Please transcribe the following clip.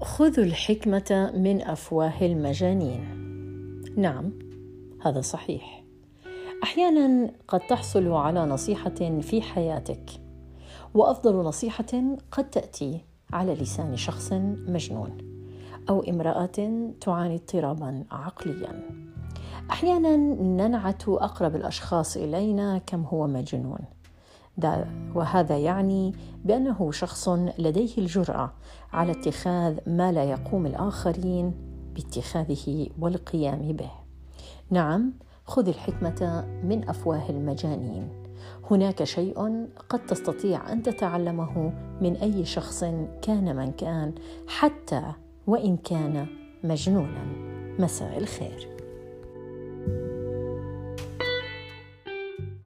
خذوا الحكمة من أفواه المجانين. نعم، هذا صحيح. أحيانا قد تحصل على نصيحة في حياتك، وأفضل نصيحة قد تأتي على لسان شخص مجنون أو امرأة تعاني اضطرابا عقليا. أحيانا ننعت أقرب الأشخاص إلينا كم هو مجنون. وهذا يعني بأنه شخص لديه الجرأة على اتخاذ ما لا يقوم الآخرين باتخاذه والقيام به. نعم خذ الحكمة من أفواه المجانين. هناك شيء قد تستطيع أن تتعلمه من أي شخص كان من كان حتى وإن كان مجنونا. مساء الخير.